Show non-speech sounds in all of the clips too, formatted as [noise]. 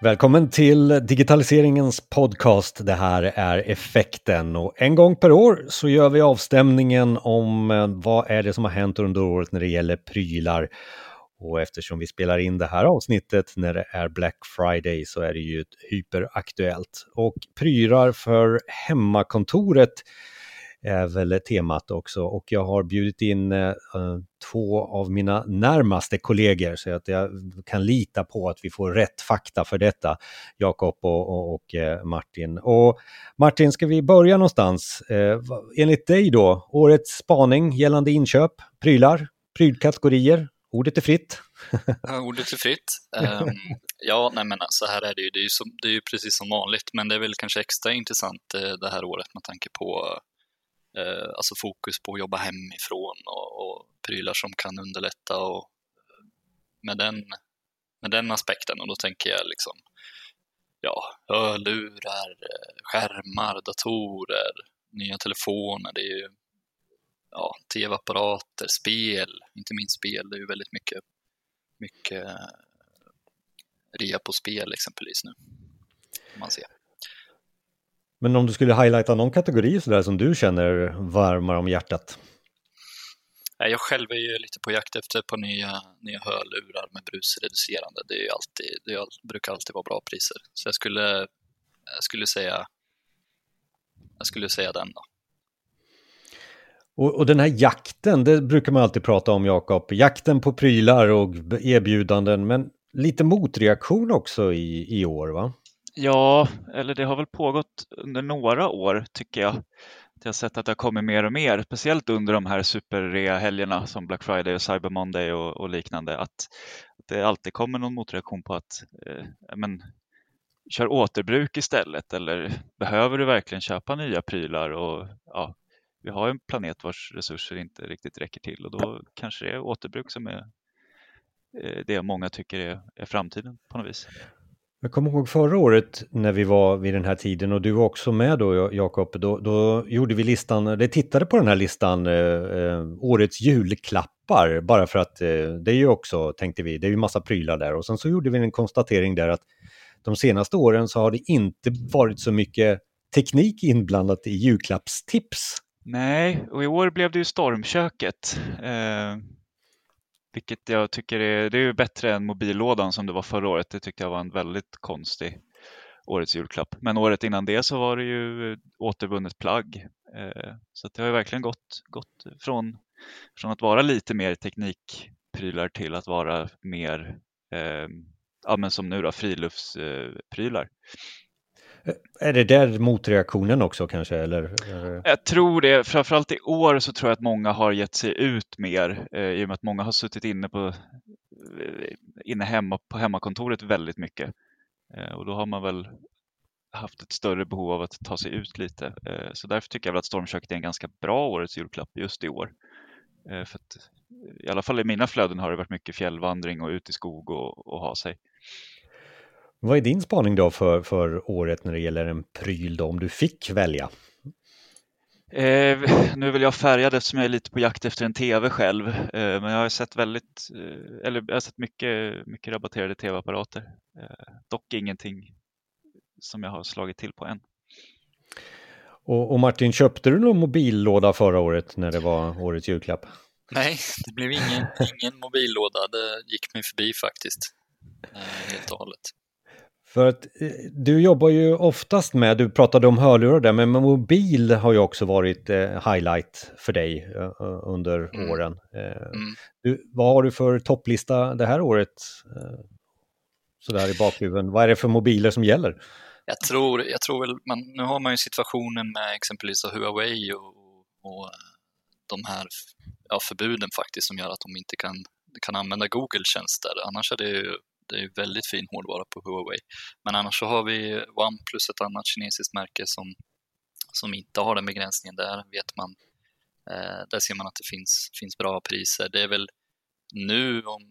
Välkommen till digitaliseringens podcast. Det här är Effekten och en gång per år så gör vi avstämningen om eh, vad är det som har hänt under året när det gäller prylar. Och eftersom vi spelar in det här avsnittet när det är Black Friday så är det ju hyperaktuellt. Och prylar för hemmakontoret är väl temat också och jag har bjudit in eh, två av mina närmaste kollegor så att jag kan lita på att vi får rätt fakta för detta, Jakob och, och, och eh, Martin. Och Martin, ska vi börja någonstans? Eh, enligt dig då, årets spaning gällande inköp, prylar, prylkategorier, ordet är fritt. [laughs] Ja, ordet är fritt. Um, ja, nej men så här är det ju. Det är ju, som, det är ju precis som vanligt, men det är väl kanske extra intressant eh, det här året med tanke på eh, alltså fokus på att jobba hemifrån och, och prylar som kan underlätta och med den, med den aspekten och då tänker jag liksom ja, hörlurar, eh, skärmar, datorer, nya telefoner, det är ju ja, tv-apparater, spel, inte minst spel, det är ju väldigt mycket, mycket rea på spel exempelvis nu. Man ser. Men om du skulle highlighta någon kategori sådär som du känner varmar om hjärtat? Jag själv är ju lite på jakt efter på nya, nya hörlurar med brusreducerande. Det, är ju alltid, det brukar alltid vara bra priser. Så jag skulle, jag skulle säga jag skulle säga den då. Och, och, den här jakten, det brukar man alltid prata om Jakob. Jakten på prylar och erbjudanden, men lite motreaktion också i, i år va? Ja, eller det har väl pågått under några år tycker jag. Jag har sett att det har kommit mer och mer, speciellt under de här superrea-helgerna som Black Friday och Cyber Monday och, och liknande, att, det alltid kommer någon motreaktion på att eh, men, kör återbruk istället eller behöver du verkligen köpa nya prylar? Och, ja, vi har en planet vars resurser inte riktigt räcker till och då kanske det är återbruk som är eh, det många tycker är, är framtiden på något vis. Jag kommer ihåg förra året när vi var vid den här tiden och du var också med då Jakob. Då, då gjorde vi listan, eller tittade på den här listan, eh, eh, årets julklappar, bara för att eh, det är ju också, tänkte vi, det är ju massa prylar där. Och sen så gjorde vi en konstatering där att de senaste åren så har det inte varit så mycket teknik inblandat i julklappstips. Nej, och i år blev det ju stormköket. Eh vilket jag tycker är, det är bättre än mobillådan som det var förra året. Det tyckte jag var en väldigt konstig årets julklapp. Men året innan det så var det ju återvunnet plagg. Eh, så det har ju verkligen gått, gått från, från att vara lite mer teknikprylar till att vara mer, eh, ja men som nu då, friluftsprylar. Är det där motreaktionen också kanske? Eller? Jag tror det. Framförallt i år så tror jag att många har gett sig ut mer eh, i och med att många har suttit inne, på, eh, inne hemma på hemmakontoret väldigt mycket. Eh, och då har man väl haft ett större behov av att ta sig ut lite. Eh, så därför tycker jag väl att stormköket är en ganska bra årets julklapp just i år. Eh, för att, I alla fall i mina flöden har det varit mycket fjällvandring och ut i skog och, och ha sig. Vad är din spaning då för, för året när det gäller en pryl då, om du fick välja? Eh, [laughs] nu väl jag färgad eftersom jag är lite på jakt efter en tv själv. Eh, men jag har sett väldigt, eh, eller jag har sett mycket, mycket rabatterade tv-apparater. Eh, dock ingenting som jag har slagit till på än. Och, och, Martin, köpte du någon mobillåda förra året när det var årets julklapp? Nej, det blev ingen, ingen mobillåda. Det gick mig förbi faktiskt. Eh, helt och hållet. För att eh, du jobbar ju oftast med, du pratade om hörlurar där, men mobil har ju också varit eh, highlight för dig eh, under mm. åren. Mm. Du, vad har du för topplista det här året? sådär i bakhuvudet, vad är det för mobiler som gäller? Jag tror, jag tror väl, man, nu har man ju situationen med exempelvis Huawei och, och de här ja, förbuden faktiskt som gör att de inte kan, kan använda Google-tjänster. Annars är det ju det är väldigt fin hårdvara på Huawei. Men annars så har vi OnePlus, ett annat kinesiskt märke som, som inte har den begränsningen. Där vet man, eh, där ser man att det finns, finns bra priser. Det är väl nu om,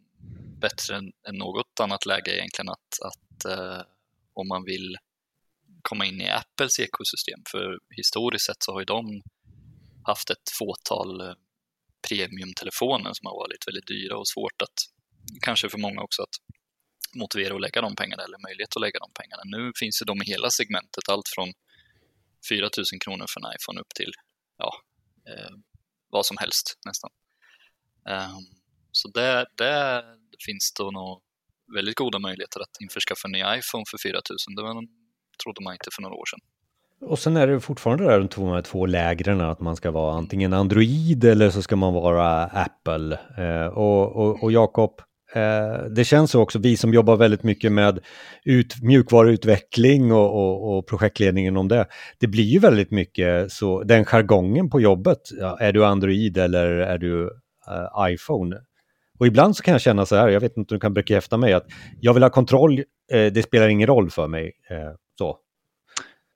bättre än, än något annat läge egentligen att, att eh, om man vill komma in i Apples ekosystem. För historiskt sett så har ju de haft ett fåtal eh, premiumtelefoner som har varit väldigt dyra och svårt att, kanske för många också, att motivera att lägga de pengarna eller möjlighet att lägga de pengarna. Nu finns ju de i hela segmentet, allt från 4 000 kronor för en iPhone upp till ja, eh, vad som helst nästan. Um, så där, där finns det nog väldigt goda möjligheter att införskaffa en ny iPhone för 4 000. Det var, trodde man inte för några år sedan. Och sen är det fortfarande där de två, två lägren, att man ska vara antingen Android eller så ska man vara Apple. Eh, och, och, och Jakob, Eh, det känns så också, vi som jobbar väldigt mycket med ut, mjukvaruutveckling och, och, och, projektledningen om det, det blir ju väldigt mycket så, den jargongen på jobbet, ja, är du Android eller är du uh, iPhone? Och ibland så kan jag känna så här, jag vet inte om du kan bekräfta mig, att jag vill ha kontroll, eh, det spelar ingen roll för mig. Eh, så.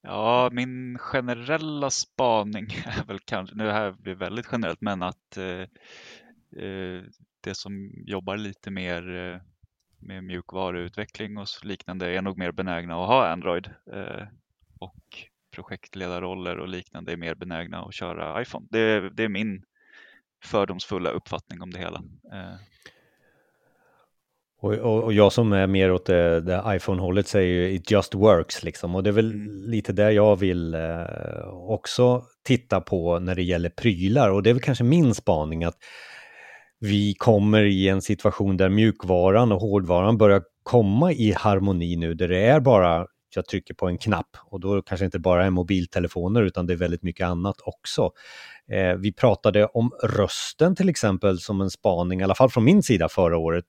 Ja, min generella spaning [laughs] är väl kanske, nu här blir väldigt generellt, men att eh, eh, det som jobbar lite mer eh, med mjukvaruutveckling och liknande är nog mer benägna att ha Android eh, och projektledarroller och liknande är mer benägna att köra iPhone. Det, det är min fördomsfulla uppfattning om det hela. Eh. Och, och, och, jag som är mer åt det, det iPhone-hållet säger ju it just works liksom. Och det är väl lite där jag vill eh, också titta på när det gäller prylar. Och det är väl kanske min spaning att vi kommer i en situation där mjukvaran och hårdvaran börjar komma i harmoni nu, där det är bara jag trycker på en knapp och då kanske inte bara är mobiltelefoner utan det är väldigt mycket annat också. Eh, vi pratade om rösten till exempel som en spaning, i alla fall från min sida förra året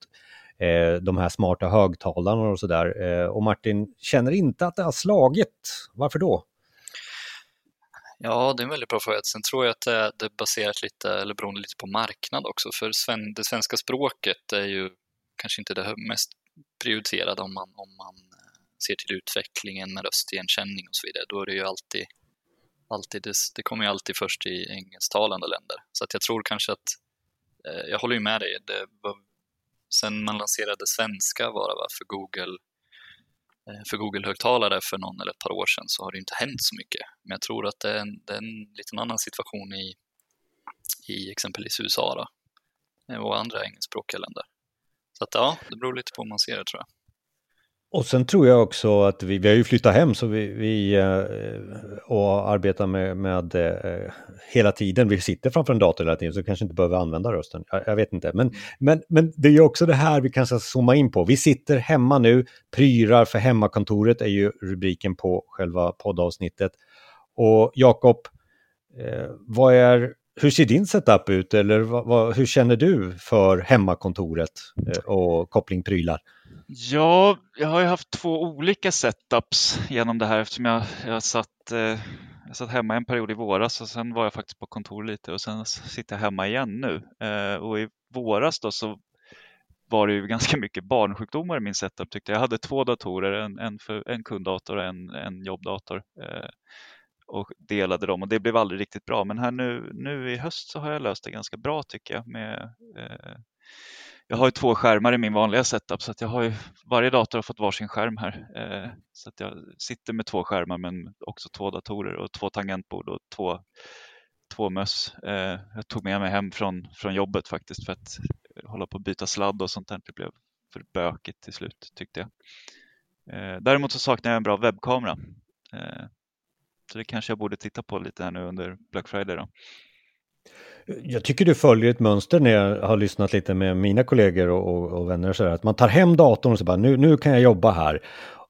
eh, de här smarta högtalarna och sådär. Eh, och Martin känner inte att det har slagit. Varför då? Ja, det är en väldigt bra fråga. Sen tror jag att det, det är baserat lite, eller beroende lite på marknad också. För sven, det svenska språket är ju kanske inte det mest prioriterade om man, om man eh, ser till utvecklingen med röstigenkänning och så vidare. Då är det ju alltid, alltid det, det kommer ju alltid först i engelsktalande länder. Så att jag tror kanske att, eh, jag håller ju med dig, det var sen man lanserade svenska var det va, för Google Eh, för Google-högtalare för någon eller ett par år sedan så har det inte hänt så mycket. Men jag tror att det är en, det är en liten annan situation i, i exempelvis USA då, eh, och andra engelskspråkiga länder. Så att ja, det beror lite på hur man ser det tror jag. Och sen tror jag också att vi, vi har ju flyttat hem så vi, vi eh, och arbetar med, med eh, hela tiden. Vi sitter framför en dator hela tiden så kanske inte behöver använda rösten. Jag, jag vet inte. Men, men, men det är ju också det här vi kanske ska zooma in på. Vi sitter hemma nu, prylar för hemmakontoret är ju rubriken på själva poddavsnittet. Och Jakob, eh, vad är hur ser din setup ut eller vad, vad, hur känner du för hemmakontoret och koppling prylar? Ja, jag har ju haft två olika setups genom det här eftersom jag, jag, satt, eh, jag satt hemma en period i våras och sen var jag faktiskt på kontor lite och sen sitter jag hemma igen nu. Eh, och i våras då så var det ju ganska mycket barnsjukdomar i min setup tyckte jag. Jag hade två datorer, en, en, för, en kunddator och en, en jobbdator. Eh, och delade dem och det blev aldrig riktigt bra. Men här nu, nu i höst så har jag löst det ganska bra tycker jag. Med, eh, jag har ju två skärmar i min vanliga setup så att jag har ju, varje dator har fått varsin skärm här. Eh, så att jag sitter med två skärmar men också två datorer och två tangentbord och två, två möss. Eh, jag tog med mig hem från, från jobbet faktiskt för att hålla på att byta sladd och sånt där. Det blev för bökigt till slut tyckte jag. Eh, däremot så saknar jag en bra webbkamera. Eh, så det kanske jag borde titta på lite här nu under Black Friday. Då. Jag tycker du följer ett mönster när jag har lyssnat lite med mina kollegor och, och, och vänner. Så där, att man tar hem datorn och så bara nu, nu kan jag jobba här.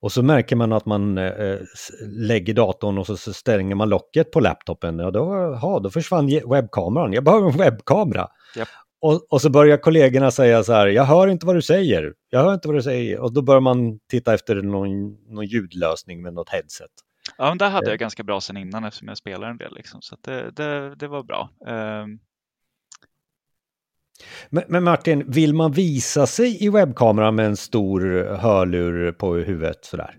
Och så märker man att man eh, lägger datorn och så, så stänger man locket på laptopen. Ja, då, aha, då försvann webbkameran. Jag behöver en webbkamera. Yep. Och, och, så börjar kollegorna säga så här, jag hör inte vad du säger. Jag hör inte vad du säger. Och då börjar man titta efter någon, någon ljudlösning med något headset. Ja, men där hade jag ganska bra sen innan eftersom jag spelar en del. Liksom, så det, det, det, var bra. Um... Men, men, Martin, vill man visa sig i webbkameran med en stor hörlur på huvudet sådär?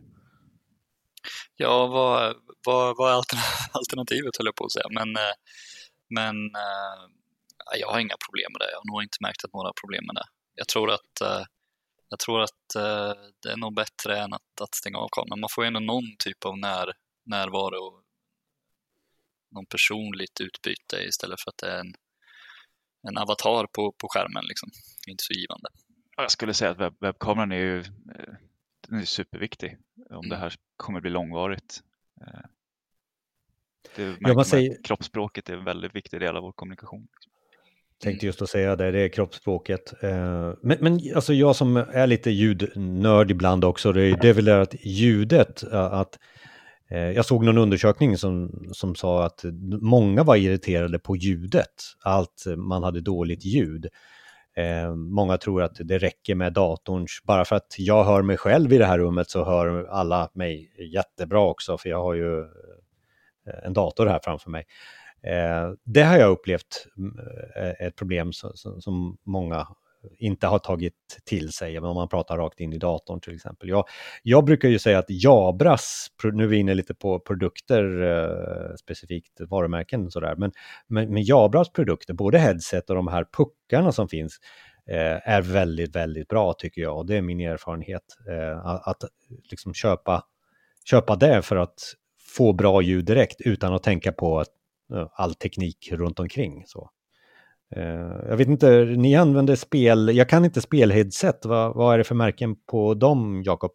Ja, vad, vad, vad är [laughs] alternativet höll jag på att säga. Men, eh, men eh, jag har inga problem med det. Jag har nog inte märkt att några problem med det. Jag tror att eh, jag tror att det är nog bättre än att, att stänga av kameran. Man får ju ändå någon typ av när, närvaro någon personligt utbyte istället för att det är en, en avatar på, på skärmen. Liksom. Det är inte så givande. Jag skulle säga att webb webbkameran är ju eh, den är superviktig om mm. det här kommer bli långvarigt. Eh, det ja, man säger... Kroppsspråket är en väldigt viktig del av vår kommunikation. Tänkte just att säga det, det är kroppsspråket. Eh, men, men alltså jag som är lite ljudnörd ibland också, det är, det är väl det att ljudet, att Eh, jag såg någon undersökning som, som sa att många var irriterade på ljudet, allt man hade dåligt ljud. Eh, många tror att det räcker med datorns, bara för att jag hör mig själv i det här rummet så hör alla mig jättebra också, för jag har ju eh, en dator här framför mig. Eh, det har jag upplevt mm, eh, ett problem som, som, många inte har tagit till sig, om man pratar rakt in i datorn till exempel. Jag, jag brukar ju säga att Jabras, nu är vi inne lite på produkter, eh, specifikt varumärken sådär, men, men, men Jabras produkter, både headset och de här puckarna som finns, eh, är väldigt, väldigt bra tycker jag. Och det är min erfarenhet. Eh, att, att liksom köpa, köpa det för att få bra ljud direkt utan att tänka på eh, all teknik runt omkring. Så. Eh, jag vet inte, ni använder spel, jag kan inte spelheadset, vad, vad är det för märken på dem, Jakob?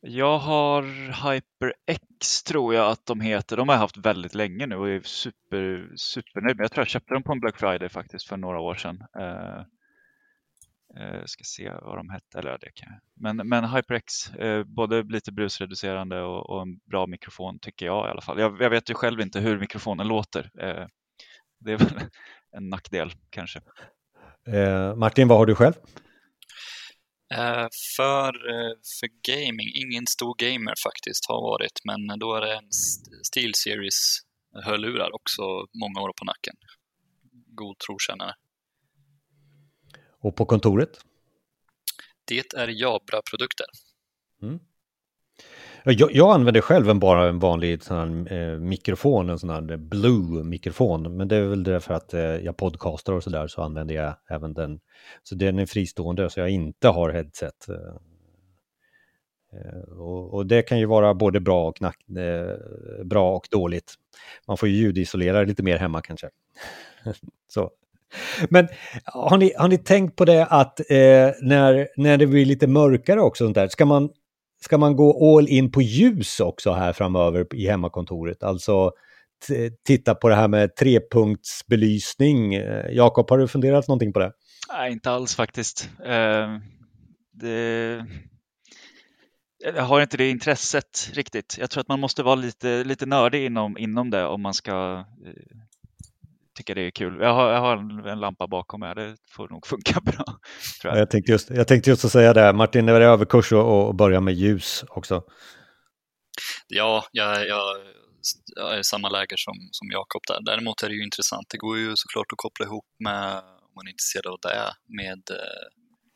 Jag har HyperX tror jag att de heter. De har jag haft väldigt länge nu och är super, supernöjd med. Jag tror jag köpte dem på en Black Friday faktiskt för några år sedan. Jag ska se vad de hette, eller det kan jag. Men, men HyperX, både lite brusreducerande och, och, en bra mikrofon tycker jag i alla fall. Jag, jag vet ju själv inte hur mikrofonen låter. Det är väl en nackdel kanske. Eh, Martin, vad har du själv? Eh, för, eh, för gaming, ingen stor gamer faktiskt har varit, men då är det en Steel Series hörlurar också många år på nacken. God trotjänare. Och på kontoret? Det är Jabra-produkter. Mm. Jag, jag använder själv en, bara en vanlig sån här, eh, mikrofon, en sån här eh, Blue-mikrofon. Men det är väl därför att eh, jag podcastar och sådär så använder jag även den. Så den är fristående så jag inte har headset. Eh, eh, och, och, det kan ju vara både bra och, knack, eh, bra och dåligt. Man får ju ljudisolera lite mer hemma kanske. [laughs] så. Men har ni, har ni tänkt på det att eh, när, när det blir lite mörkare också, sånt där, ska man ska man gå all in på ljus också här framöver i hemmakontoret? Alltså titta på det här med trepunktsbelysning. Eh, Jakob, har du funderat någonting på det? Nej, inte alls faktiskt. Uh, det... Jag har inte det intresset riktigt. Jag tror att man måste vara lite, lite nördig inom, inom det om man ska uh, tycker det är kul. Jag har, jag har en, en, lampa bakom mig, det får nog funka [laughs] bra. Tror jag. Jag, tänkte just, jag tänkte just att säga det, Martin, är det överkurs att börja med ljus också? Ja, jag, jag, jag är i samma läger som, som Jakob där. Däremot är det ju intressant, det går ju såklart att koppla ihop med, om man är intresserad av det, med,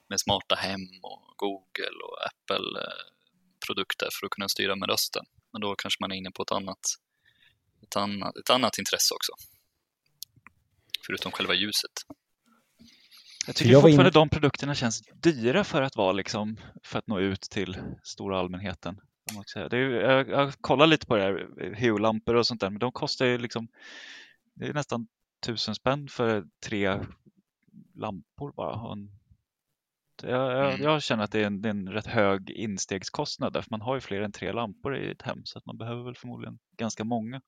med smarta hem och Google och Apple-produkter för att kunna styra med rösten. Men då kanske man är inne på ett annat, ett annat, ett annat intresse också förutom själva ljuset. Jag tycker jag fortfarande in... de produkterna känns dyra för att vara liksom, för att nå ut till stora allmänheten. Det är, jag, jag kollar lite på det här, Hue-lampor och sånt där, men de kostar ju liksom, det är nästan tusen spänn för tre lampor bara. En, jag, jag, mm. jag, känner att det är, en, det är en rätt hög instegskostnad, därför man har ju fler än tre lampor i ett hem, så att man behöver väl förmodligen ganska många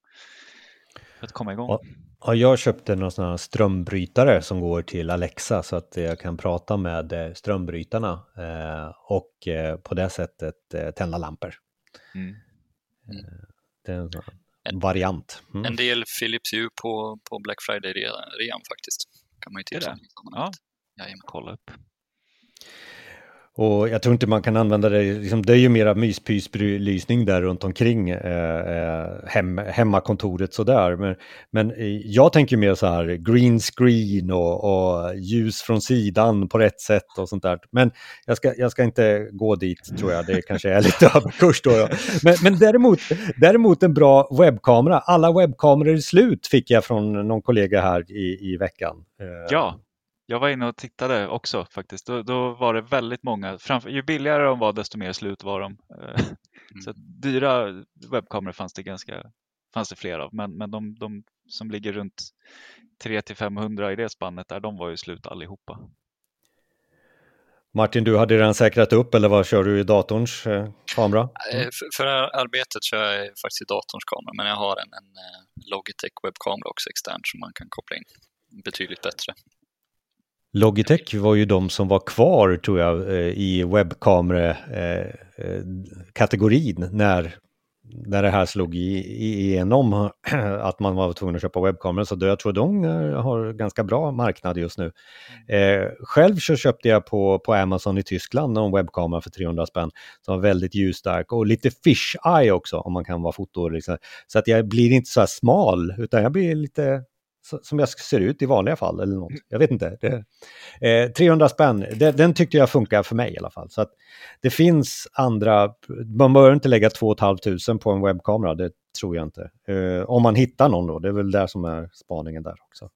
för att komma igång. Ja, jag köpte någon sån här strömbrytare som går till Alexa så att jag kan prata med eh, strömbrytarna eh, och eh, på det sättet tända lampor. Mm. Mm. Det är en, en variant. Mm. En del Philips Hue på, på Black Friday-rean faktiskt. Kan man ju tipsa om. Ja, kolla upp. Och jag tror inte man kan använda det, liksom, det är ju mera myspysbelysning där runt omkring eh, eh hem, hemmakontoret sådär. Men, men eh, jag tänker mer så här green screen och, och, ljus från sidan på rätt sätt och sånt där. Men jag ska, jag ska inte gå dit tror jag, det kanske är lite [laughs] överkurs då. Ja. Men, men däremot, däremot en bra webbkamera. Alla webbkameror är slut fick jag från någon kollega här i, i veckan. Eh, ja, jag var inne och tittade också faktiskt. Då, då var det väldigt många. Framför, ju billigare de var desto mer slut var de. Eh, mm. Så dyra webbkameror fanns det ganska fanns det fler av. Men, men de, de som ligger runt 3 500 i det spannet där, de var ju slut allihopa. Martin, du hade redan säkrat upp eller vad kör du i datorns eh, kamera? Eh, för, för arbetet kör jag faktiskt i datorns kamera, men jag har en, en eh, Logitech webbkamera också externt som man kan koppla in betydligt bättre. Logitech var ju de som var kvar tror jag eh, i webbkamerakategorin eh, eh, när när det här slog igenom [clears throat] att man var tvungen att köpa webbkameror. Så jag tror de har ganska bra marknad just nu. Själv så köpte jag på, på Amazon i Tyskland en webbkamera för 300 spänn som var väldigt ljusstark och lite fish eye också om man kan vara foto. Liksom. Så att jag blir inte så här smal utan jag blir lite som jag ser ut i vanliga fall eller något. Jag vet inte. Det, eh, 300 spänn, det, den tyckte jag funkar för mig i alla fall. Så att det finns andra, man behöver inte lägga 2 500 på en webbkamera, det tror jag inte. Eh, om man hittar någon då, det är väl där som är spaningen där också.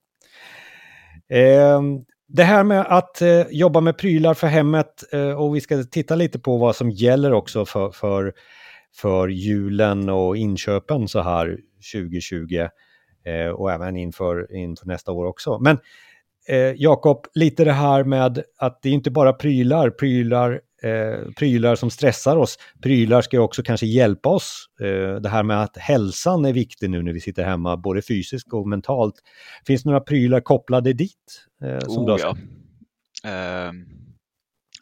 Eh, det här med att eh, jobba med prylar för hemmet eh, och vi ska titta lite på vad som gäller också för, för, för julen och inköpen så här 2020 eh, och även inför, inför nästa år också. Men eh, Jakob, lite det här med att det är inte bara prylar, prylar, eh, prylar som stressar oss. Prylar ska också kanske hjälpa oss. Eh, det här med att hälsan är viktig nu när vi sitter hemma, både fysiskt och mentalt. Finns det några prylar kopplade dit? Eh, som oh, ja. Uh,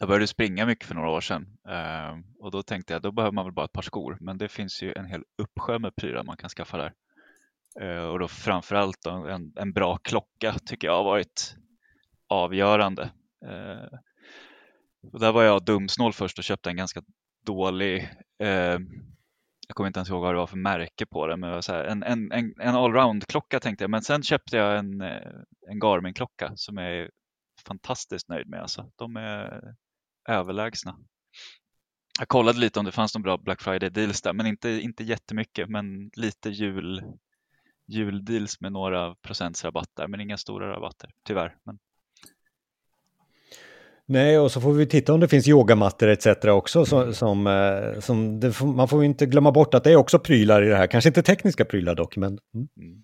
jag började springa mycket för några år sedan uh, och då tänkte jag då behöver man väl bara ett par skor. Men det finns ju en hel uppsjö med prylar man kan skaffa där. Eh, och då framförallt en, en bra klocka tycker jag har varit avgörande. Eh, och där var jag dumsnål först och köpte en ganska dålig, eh, jag kommer inte ens ihåg vad det var för märke på den, men så här, en, en, en, en allround-klocka tänkte jag. Men sen köpte jag en, eh, en Garmin-klocka som jag är fantastiskt nöjd med. Alltså. De är överlägsna. Jag kollade lite om det fanns någon bra Black Friday deals där, men inte, inte jättemycket, men lite jul, juldeals med några procents rabatt där, men inga stora rabatter, tyvärr. Men... Nej, och så får vi titta om det finns yogamattor etc. också. Som, som, eh, som det, man får inte glömma bort att det är också prylar i det här. Kanske inte tekniska prylar dock, men... Mm. mm.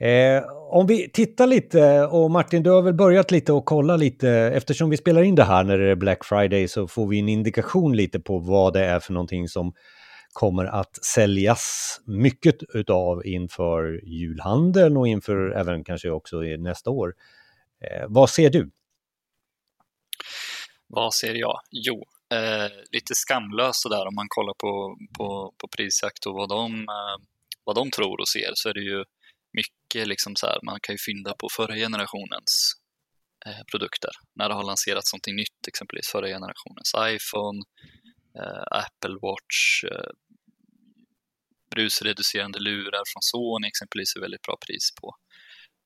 Eh, om vi tittar lite, och Martin, du har väl börjat lite och kolla lite, eftersom vi spelar in det här när det är Black Friday så får vi en indikation lite på vad det är för någonting som kommer att säljas mycket utav inför julhandeln och inför även kanske också nästa år. Eh, vad ser du? Vad ser jag? Jo, eh, lite skamlöst sådär om man kollar på, på, på prisjakt och vad de, eh, vad de tror och ser så är det ju mycket liksom så här, man kan ju fynda på förra generationens eh, produkter. När det har lanserats någonting nytt, exempelvis förra generationens iPhone, Apple Watch, eh, brusreducerande lurar från Sony exempelvis är väldigt bra pris på.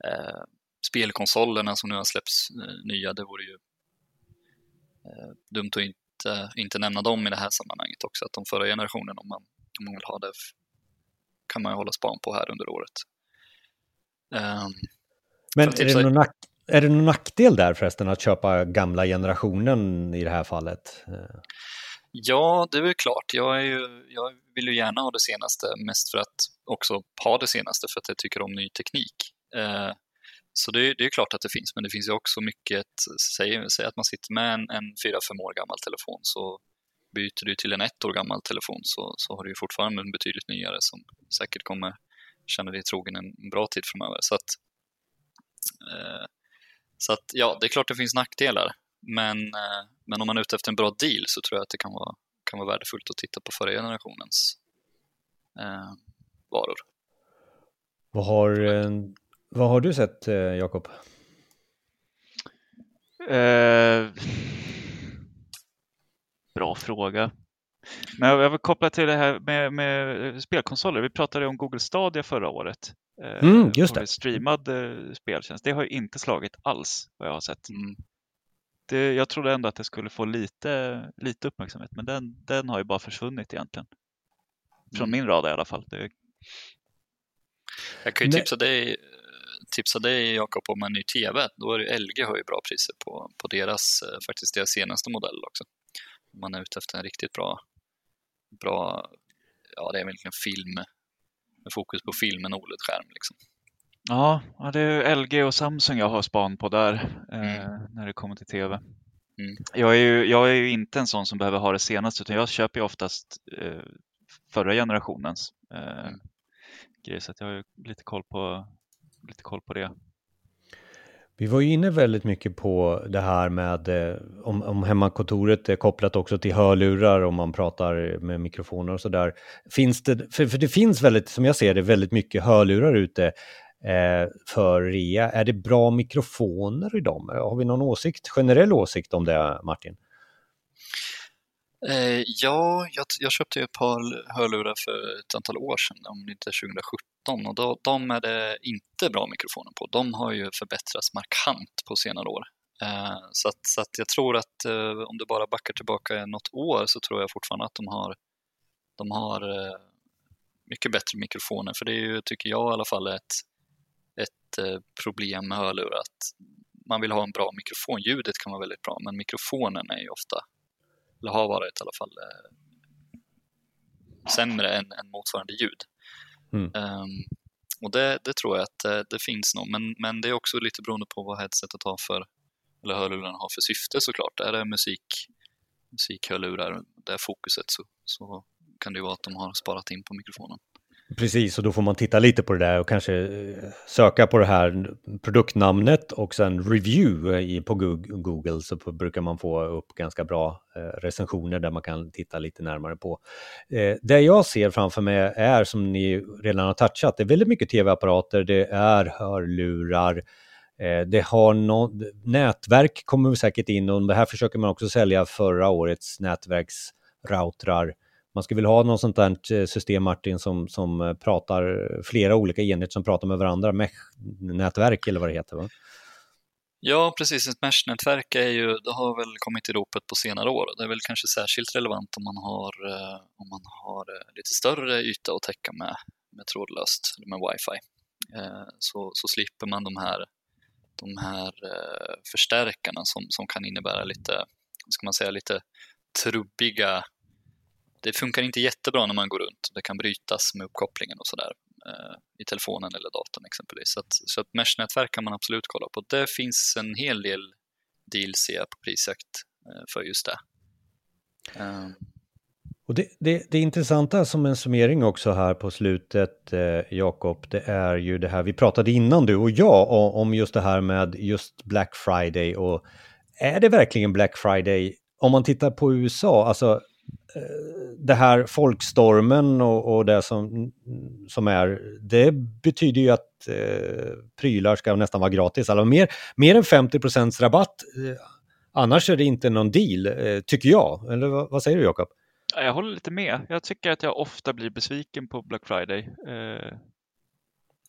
Eh, spelkonsolerna som nu har släppts eh, nya, det vore ju eh, dumt att inte, inte nämna dem i det här sammanhanget också, att de förra generationen, om man, om man vill ha det, kan man ju hålla span på här under året. Um, Men är det, någon nack, är det någon nackdel där förresten att köpa gamla generationen i det här fallet? Ja, det är väl klart. Jag, är ju, jag vill ju gärna ha det senaste, mest för att också ha det senaste, för att jag tycker om ny teknik. Eh, så det, det, är klart att det finns, men det finns ju också mycket, säg, säg att man sitter med en, en 4-5 år gammal telefon, så byter du till en ett år gammal telefon så, så har du ju fortfarande en betydligt nyare som säkert kommer känna dig trogen en bra tid framöver. Så att, eh, så att ja, det är klart det finns nackdelar, men, eh, men om man är ute efter en bra deal så tror jag att det kan vara, kan vara värdefullt att titta på förra generationens eh, varor. Vad har, eh, vad har du sett, eh, Jakob? Eh, bra fråga. Men jag vill koppla till det här med, med spelkonsoler. Vi pratade om Google Stadia förra året. Mm, just det. Streamad speltjänst. Det har ju inte slagit alls vad jag har sett. Mm det, jag trodde ändå att det skulle få lite, lite uppmärksamhet, men den, den har ju bara försvunnit egentligen. Från mm. min radar i alla fall. Det... Jag kan ju tipsa dig, tipsa dig Jakob om en ny TV. Då är det LG har ju bra priser på, på deras, eh, faktiskt deras senaste modell också. Om man är ute efter en riktigt bra, bra ja det är verkligen film, med fokus på film, en OLED-skärm liksom. Ja, det är LG och Samsung jag har span på där eh, mm. när det kommer till tv. Mm. Jag, är ju, jag är ju inte en sån som behöver ha det senaste utan jag köper ju oftast eh, förra generationens eh, mm. grejer så jag har lite koll på, lite koll på det. Vi var ju inne väldigt mycket på det här med eh, om, om hemmakontoret är kopplat också till hörlurar om man pratar med mikrofoner och sådär. Finns det, för, för det finns väldigt, som jag ser det, väldigt mycket hörlurar ute Eh, för rea. Är det bra mikrofoner i dem? Har vi någon åsikt, generell åsikt om det, Martin? Eh, ja, jag, jag, köpte ett par hörlurar för ett antal år sedan, om det inte är 2017, och då, de är det inte bra mikrofoner på. De har ju förbättrats markant på senare år. Eh, så, att, så att jag tror att eh, om du bara backar tillbaka något år så tror jag fortfarande att de har, de har eh, mycket bättre mikrofoner. För det är ju, tycker jag i alla fall, ett, ett eh, problem med hörlurar att man vill ha en bra mikrofon. Ljudet kan vara väldigt bra, men mikrofonen är ju ofta eller har varit i alla fall, eh, sämre än, än motsvarande ljud. Mm. Um, och det, det, tror jag att eh, det finns nog, men, men det är också lite beroende på vad headsetet har för, eller hörlurarna har för syfte såklart. Är det musik, musikhörlurar, där fokuset så, så kan det ju vara att de har sparat in på mikrofonen. Precis, och då får man titta lite på det där och kanske eh, söka på det här produktnamnet och sen review eh, på Google så brukar man få upp ganska bra eh, recensioner där man kan titta lite närmare på. Det jag ser framför mig är som ni redan har touchat, det är väldigt mycket tv-apparater, det är hörlurar, det har no nätverk kommer säkert in och det här försöker man också sälja förra årets nätverksroutrar man skulle vilja ha något sånt där eh, system, Martin, som, som eh, pratar flera olika enheter som pratar med varandra, mesh-nätverk eller vad det heter va? Ja, precis. Ett mesh-nätverk är ju, det har väl kommit i ropet på senare år. Det är väl kanske särskilt relevant om man har, eh, om man har lite större yta att täcka med, med trådlöst, med wifi. Så, så slipper man de här, de här förstärkarna som, som kan innebära lite, ska man säga, lite trubbiga det funkar inte jättebra när man går runt. Det kan brytas med uppkopplingen och sådär eh, i telefonen eller datorn exempelvis. Så att, så att mesh-nätverk kan man absolut kolla på. Det finns en hel del deals på prisjakt eh, för just det. Eh. Och det, det, det intressanta som en summering också här på slutet, eh, Jakob, det är ju det här, vi pratade innan du och jag om just det här med just Black Friday och är det verkligen Black Friday om man tittar på USA, alltså det här folkstormen och, och, det som, som är, det betyder ju att eh, prylar ska nästan vara gratis. Alltså mer, mer än 50 rabatt, eh, annars är det inte någon deal, eh, tycker jag. Eller vad, vad säger du Jakob? Jag håller lite med. Jag tycker att jag ofta blir besviken på Black Friday. Eh,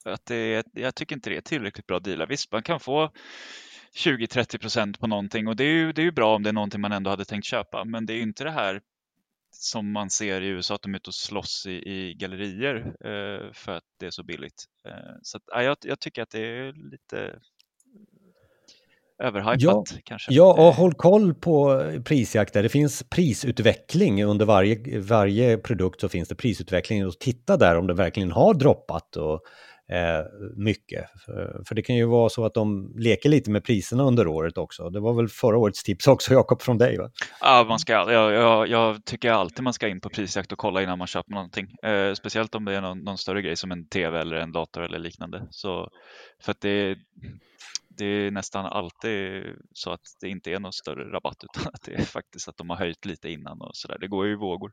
att det, jag tycker inte det är tillräckligt bra dealar. Visst, man kan få 20-30 procent på någonting och det är, ju, det är ju bra om det är någonting man ändå hade tänkt köpa. Men det är ju inte det här som man ser i USA att de är ute och slåss i, i gallerier eh, för att det är så billigt. Eh, så att, ja, jag, jag, tycker att det är lite överhypat ja, kanske. Ja, och håll koll på prisjakter. Det finns prisutveckling under varje, varje produkt så finns det prisutveckling och titta där om det verkligen har droppat och Eh, mycket. För, för, det kan ju vara så att de leker lite med priserna under året också. Det var väl förra årets tips också, Jakob, från dig? Va? Ja, man ska, jag, jag, jag, tycker alltid man ska in på prisjakt och kolla innan man köper någonting. Eh, speciellt om det är någon, någon, större grej som en tv eller en dator eller liknande. Så, för att det, det är nästan alltid så att det inte är någon större rabatt utan att det är faktiskt att de har höjt lite innan och sådär. Det går ju i vågor.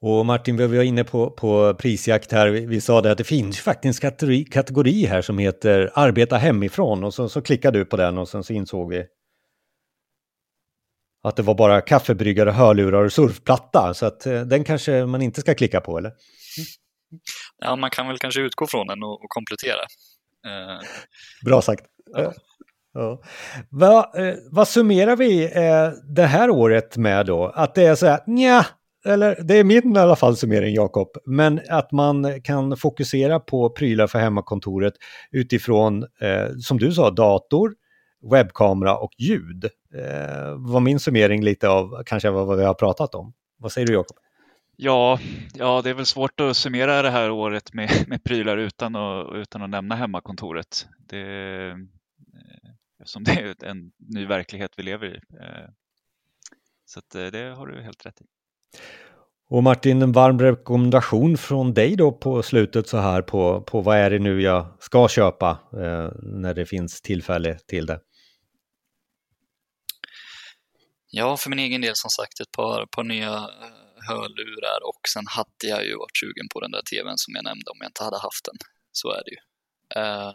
Och Martin, vi var inne på, på prisjakt här. Vi, vi sa det att det finns faktiskt en kategori, kategori här som heter arbeta hemifrån och så, så klickade du på den och sen så insåg vi att det var bara kaffebryggare, hörlurar och surfplatta. Så att eh, den kanske man inte ska klicka på, eller? Ja, man kan väl kanske utgå från den och, och komplettera. Eh, Bra sagt. Ja. Ja. Va, eh, vad summerar vi eh, det här året med då? Att det är så här, nja, eller det är min i alla fall summering Jakob, men att man kan fokusera på prylar för hemmakontoret utifrån, eh, som du sa, dator, webbkamera och ljud. Eh, var min summering lite av kanske vad vi har pratat om. Vad säger du Jakob? Ja, ja, det är väl svårt att summera det här året med, [laughs] med prylar utan att, utan att nämna hemmakontoret. Det, eh, eftersom det är en ny verklighet vi lever i. Eh, så eh, det har du helt rätt i. Och Martin, en varm rekommendation från dig då på slutet så här på, på vad är det nu jag ska köpa eh, när det finns tillfälle till det? Ja, för min egen del som sagt ett par, par nya eh, hörlurar och sen hade jag ju varit sugen på den där tvn som jag nämnde om jag inte hade haft den. Så är det ju. Eh,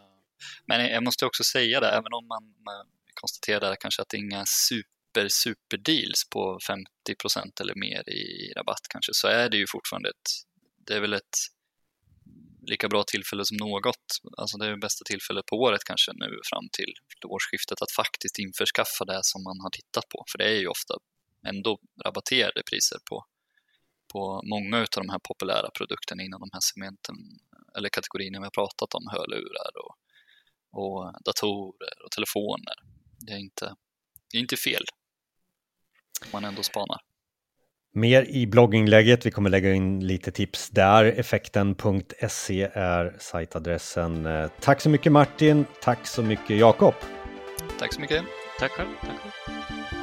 men jag måste också säga det, även om man, man konstaterar kanske att det är inga super, super deals på 50 procent eller mer i rabatt kanske, så är det ju fortfarande ett, det är väl ett lika bra tillfälle som något. Alltså det är det bästa tillfället på året kanske nu fram till årsskiftet att faktiskt införskaffa det som man har tittat på. För det är ju ofta ändå rabatterade priser på, på många av de här populära produkterna inom de här segmenten eller kategorierna vi har pratat om, hörlurar och, och datorer och telefoner. Det är inte, det är inte fel man ändå spanar. Mer i blogginlägget. Vi kommer lägga in lite tips där. Effekten.se är sajtadressen. Eh, tack så mycket Martin. Tack så mycket Jakob. Tack så mycket. Tack själv. Tack själv.